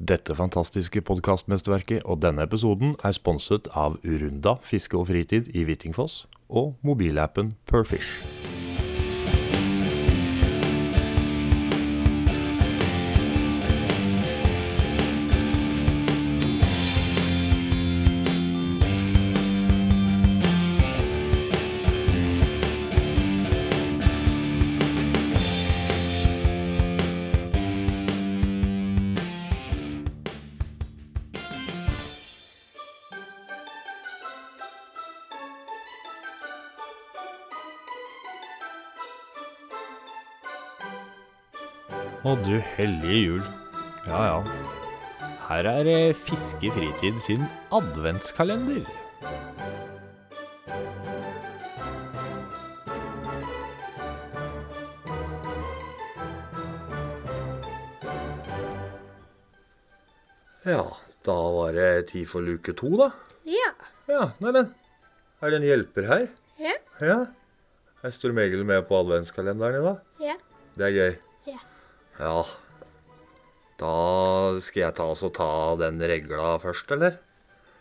Dette fantastiske podkastmesterverket og denne episoden er sponset av Urunda fiske og fritid i Hvittingfoss og mobilappen Perfish. Å du hellige jul. Ja ja. Her er Fiskefritid Fiske Fritid sin adventskalender. Ja, da var det tid for luke to, da. Ja. Ja, neimen. Er det en hjelper her? Ja. Ja. Er Stormegil med på adventskalenderen i dag? Ja. Det er gøy. Ja. Ja. Da skal jeg ta, altså ta den regla først, eller?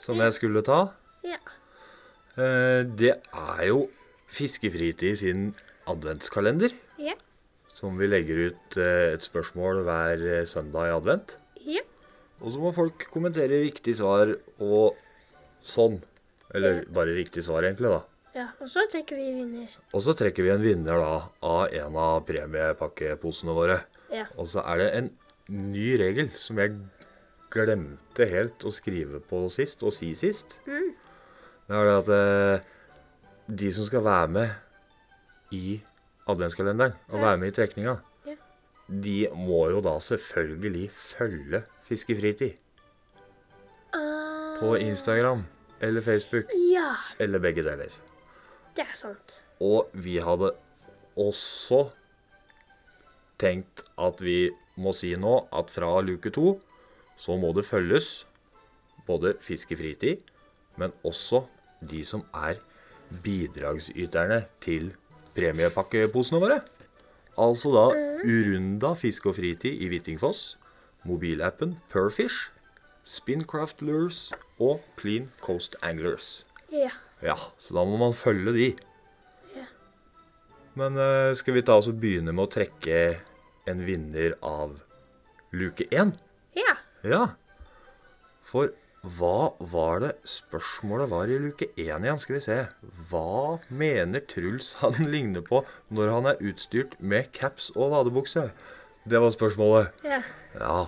Som jeg skulle ta. Ja. Eh, det er jo Fiskefritid sin adventskalender. Ja. Som vi legger ut eh, et spørsmål hver eh, søndag i advent. Ja. Og så må folk kommentere riktig svar og sånn. Eller bare riktig svar, egentlig, da. ja. Og så trekker vi vinner. Og så trekker vi en vinner da av en av premiepakkeposene våre. Ja. Og så er det en ny regel som jeg glemte helt å skrive på sist, og si sist. Mm. Det er det at eh, de som skal være med i adventskalenderen, og Ja. være med i trekninga, Ja. de må jo da selvfølgelig følge Fiskefritid. Ah, På Instagram eller Facebook, Ja, eller begge deler. det er sant. Og vi hadde også tenkt at vi må si nå at fra luke to så må det følges både Fiskefritid, men også de som er bidragsyterne til premiepakkeposene våre. Altså da Urunda fiske og fritid i Hvittingfoss, mobilappen Perfish, Spincraft Lures og Clean Coast Anglers. Ja. Ja, så da må man følge de. Ja. Men eh, skal vi ta oss og begynne med å trekke en vinner av luke én? Ja. Ja. For hva var det spørsmålet var i luke én igjen? Skal vi se. Hva mener Truls han ligner på når han er utstyrt med caps og vadebukse? Det var spørsmålet. Ja. Ja.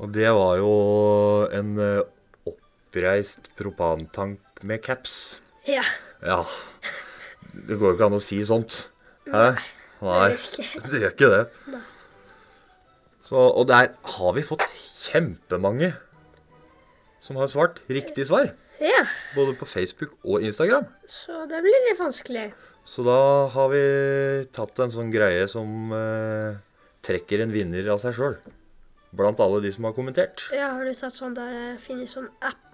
Og det var jo en eh, oppreist propantank med caps. Ja. Ja. Det går jo ikke an å si sånt. Hæ? Nei. Ikke. Det gjør ikke det. Nei. Så, og der har vi fått kjempemange som har svart riktig svar. Ja. Både på Facebook og Instagram. Så det blir litt vanskelig. Så da har vi tatt en sånn greie som eh, trekker en vinner av seg sjøl. Blant alle de som har kommentert. Ja, har du tatt sånn der eh, Finner sånn app?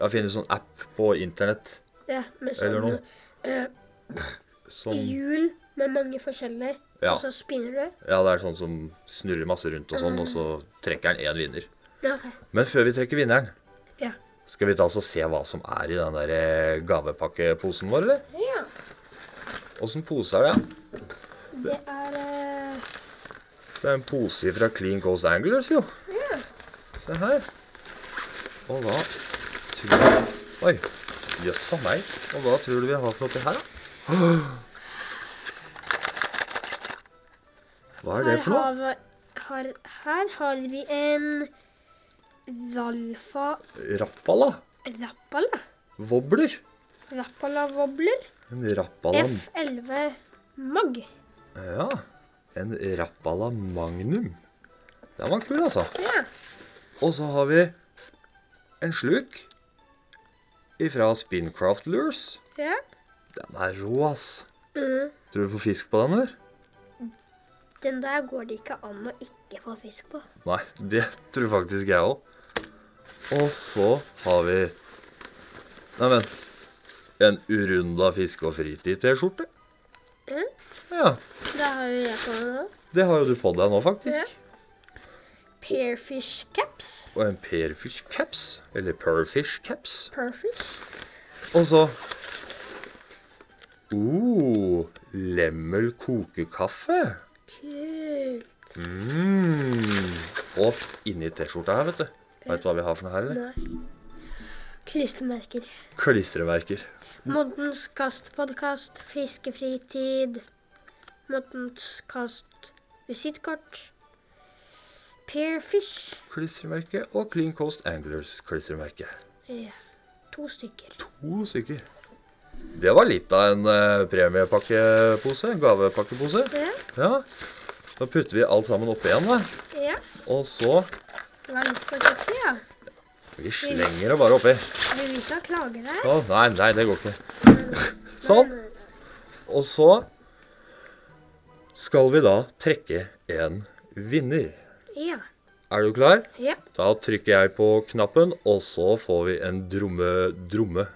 Ja, funnet sånn app på internett Ja, med Eller sånn noe. eh, som hjul med mange forskjellige. Ja. Og så spinner du. Ja, det er sånn som snurrer masse rundt og sånn, og så trekker den én vinner. Ja, ok. Men før vi trekker vinneren, Ja. skal vi ta oss og se hva som er i den der eh, gavepakkeposen vår, eller? Ja. Åssen pose er det? Det er eh, Det er en pose fra Clean Coast Anglers, jo. Ja. Se her. Og hva tror du Oi. Jøss a meg. Og hva tror du vi har for oppi her, da? Hva er det for noe? Her har, vi- har, her har vi en Valfa Rappala. Rappala. Wobbler. Rappala wobbler. En Rappala F11 Mag. Ja. En Rappala Magnum. Den var kul, altså. Ja. Og så har vi en sluk ifra Spincraft Lures. ja. Den er rå, ass. Mm. Tror du du får fisk på den, eller? Den der går det ikke an å ikke få fisk på. Nei, det tror faktisk jeg òg. Og så har vi Neimen En Urunda fiske- og fritid-T-skjorte. Mm. Ja. Det har jo jeg på meg nå. Det har jo du på deg nå, faktisk. Ja. Pearfish caps. Og en perfish caps. Eller perfish caps. Perfish. Og så uh, Lemmel kokekaffe. Kult. Mm. Og inni T-skjorta her, vet du. Vet du hva vi har for noe her, eller? Nei. Klistremerker. Klistremerker. Moddens kastpodkast, Friske fritid, Moddens kast, visittkort, Pearfish. Klistremerke og Clean Coast Anglers klistremerke. Ja, to stykker. To stykker. Det var litt av en eh, premiepakkepose. Gavepakkepose. Ja, Ja. Da putter vi alt sammen oppi igjen, da. ja. Og så Det var litt forsiktig, ja. Vi slenger det bare oppi. Vil vi ikke ha klager her? Å, nei, nei, det går ikke. Sånn. Og så skal vi da trekke en vinner. Ja. Er du klar? Ja. Da trykker jeg på knappen, og så får vi en dromme... dromme...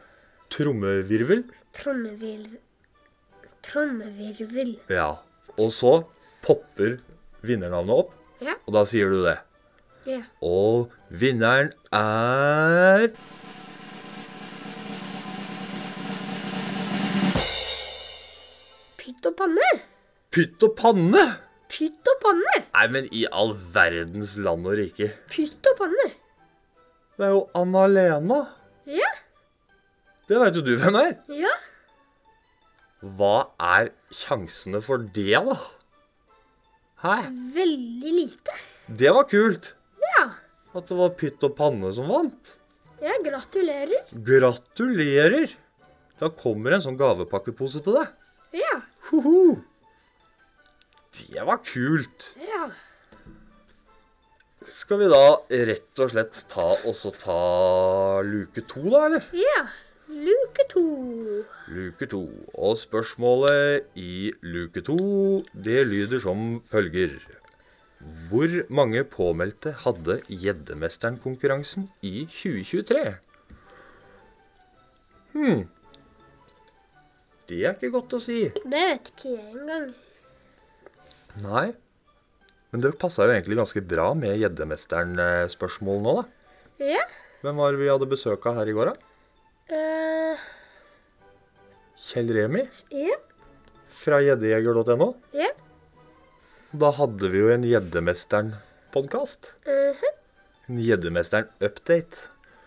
Trommevirvel. Trommevirvel. Trommevirvel. Ja. Og så popper vinnernavnet opp, Ja. og da sier du det. Ja. Og vinneren er Pytt og panne. Pytt og panne! Pytt og panne. Nei, men i all verdens land og rike. Pytt og panne. Det er jo Anna-Lena. Ja. Det veit jo du hvem er. Ja. Hva er sjansene for det, da? Hæ? Veldig lite. Det var kult. Ja. At det var pytt og panne som vant. Ja, gratulerer. Gratulerer! Da kommer en sånn gavepakkepose til deg. Ja. Hoho! Det var kult. Ja. Skal vi da rett og slett ta og så ta luke to, da, eller? Ja. Luke to. Luke to. Og spørsmålet i luke to, det lyder som følger. Hvor mange påmeldte hadde Gjeddemesteren-konkurransen i 2023? Hm. Det er ikke godt å si. Det vet ikke jeg engang. Nei. Men det passa jo egentlig ganske bra med Gjeddemesteren-spørsmål nå, da. Ja. Hvem var det vi hadde besøk av her i går, da? Eh Kjell Remi ja. fra gjeddejeger.no. Ja. Da hadde vi jo en Gjeddemesteren-podkast. mhm, En Gjeddemesteren-update.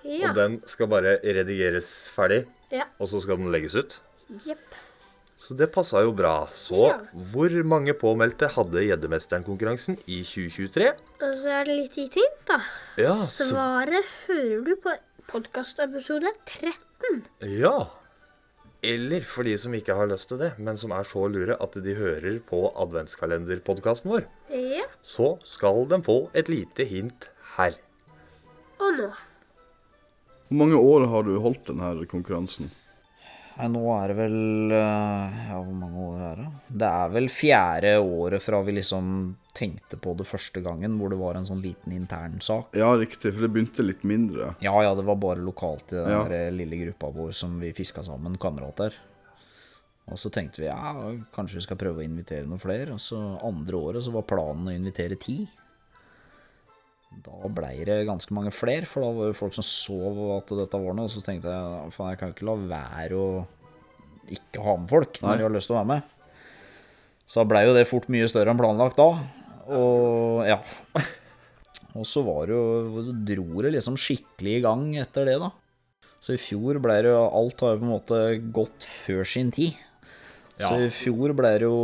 Ja. Og den skal bare redigeres ferdig, Ja. og så skal den legges ut. Jepp. Så det passa jo bra. Så Ja. hvor mange påmeldte hadde Gjeddemesteren-konkurransen i 2023? Og så er det litt i hint, da. Ja, så, Svaret hører du på podkastepisode 13. ja. Eller for de som ikke har lyst til det, men som er så lure at de hører på adventskalenderpodkasten vår, Ja. så skal de få et lite hint her. Og nå. Hvor mange år har du holdt denne konkurransen? Nei, nå er det vel eh, Ja, hvor mange år er det? Det er vel fjerde året fra vi liksom tenkte på det første gangen, hvor det var en sånn liten intern sak. Ja, riktig, for det begynte litt mindre. Ja, ja, det var bare lokalt i den Ja. der lille gruppa vår som vi fiska sammen, kamerater. Og så tenkte vi ja, kanskje vi skal prøve å invitere noen flere. Og så andre året så var planen å invitere ti. Da blei det ganske mange flere, for da var det folk som så at dette var noe. Og så tenkte jeg faen, jeg kan ikke la være å ikke ha med folk når de har lyst til å være med. Så da blei jo det fort mye større enn planlagt da. Og ja. Og så var det jo dro det liksom skikkelig i gang etter det, da. Så i fjor ble det jo Alt har jo på en måte gått før sin tid. Så i fjor ble det jo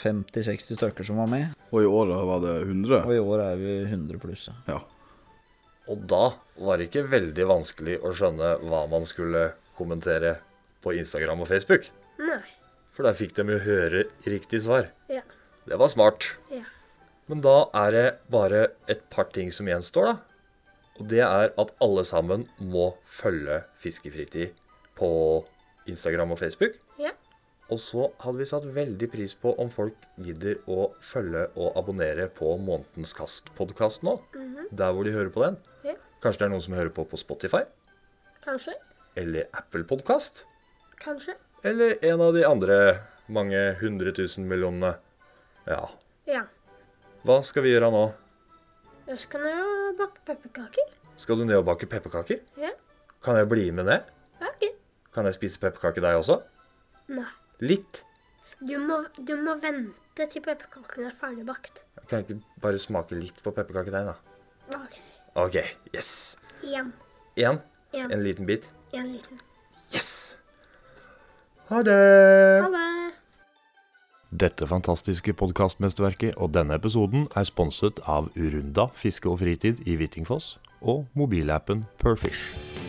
50-60 stykker som var med. Og i år var det 100. Og i år er vi 100 pluss. ja. Ja. Og da var det ikke veldig vanskelig å skjønne hva man skulle kommentere på Instagram og Facebook. Nei. For der fikk de jo høre riktig svar. Ja. Det var smart. Ja. Men da er det bare et par ting som gjenstår, da. Og det er at alle sammen må følge Fiskefritid på Instagram og Facebook. Og så hadde vi satt veldig pris på om folk gidder å følge og abonnere på Månedens Kast-podkast nå. Der hvor de hører på den. Ja. Kanskje det er noen som hører på på Spotify? Kanskje. Eller Apple Podkast? Kanskje. Eller en av de andre mange hundre tusen millionene? Ja. Ja. Hva skal vi gjøre nå? Jeg skal ned og bake pepperkaker. Skal du ned og bake pepperkaker? Ja. Kan jeg bli med ned? Ja, ok. Kan jeg spise pepperkake deg også? Nei. Litt. Du må, du må vente til pepperkakene er ferdig bakt. Kan jeg ikke bare smake litt på pepperkakedeigen, da? OK. OK. Yes. Én. Én. En. En liten bit. En liten. Yes. Ha det. Ha det. Dette fantastiske podkastmesterverket og denne episoden er sponset av Urunda fiske og fritid i Hvittingfoss og mobilappen Perfish.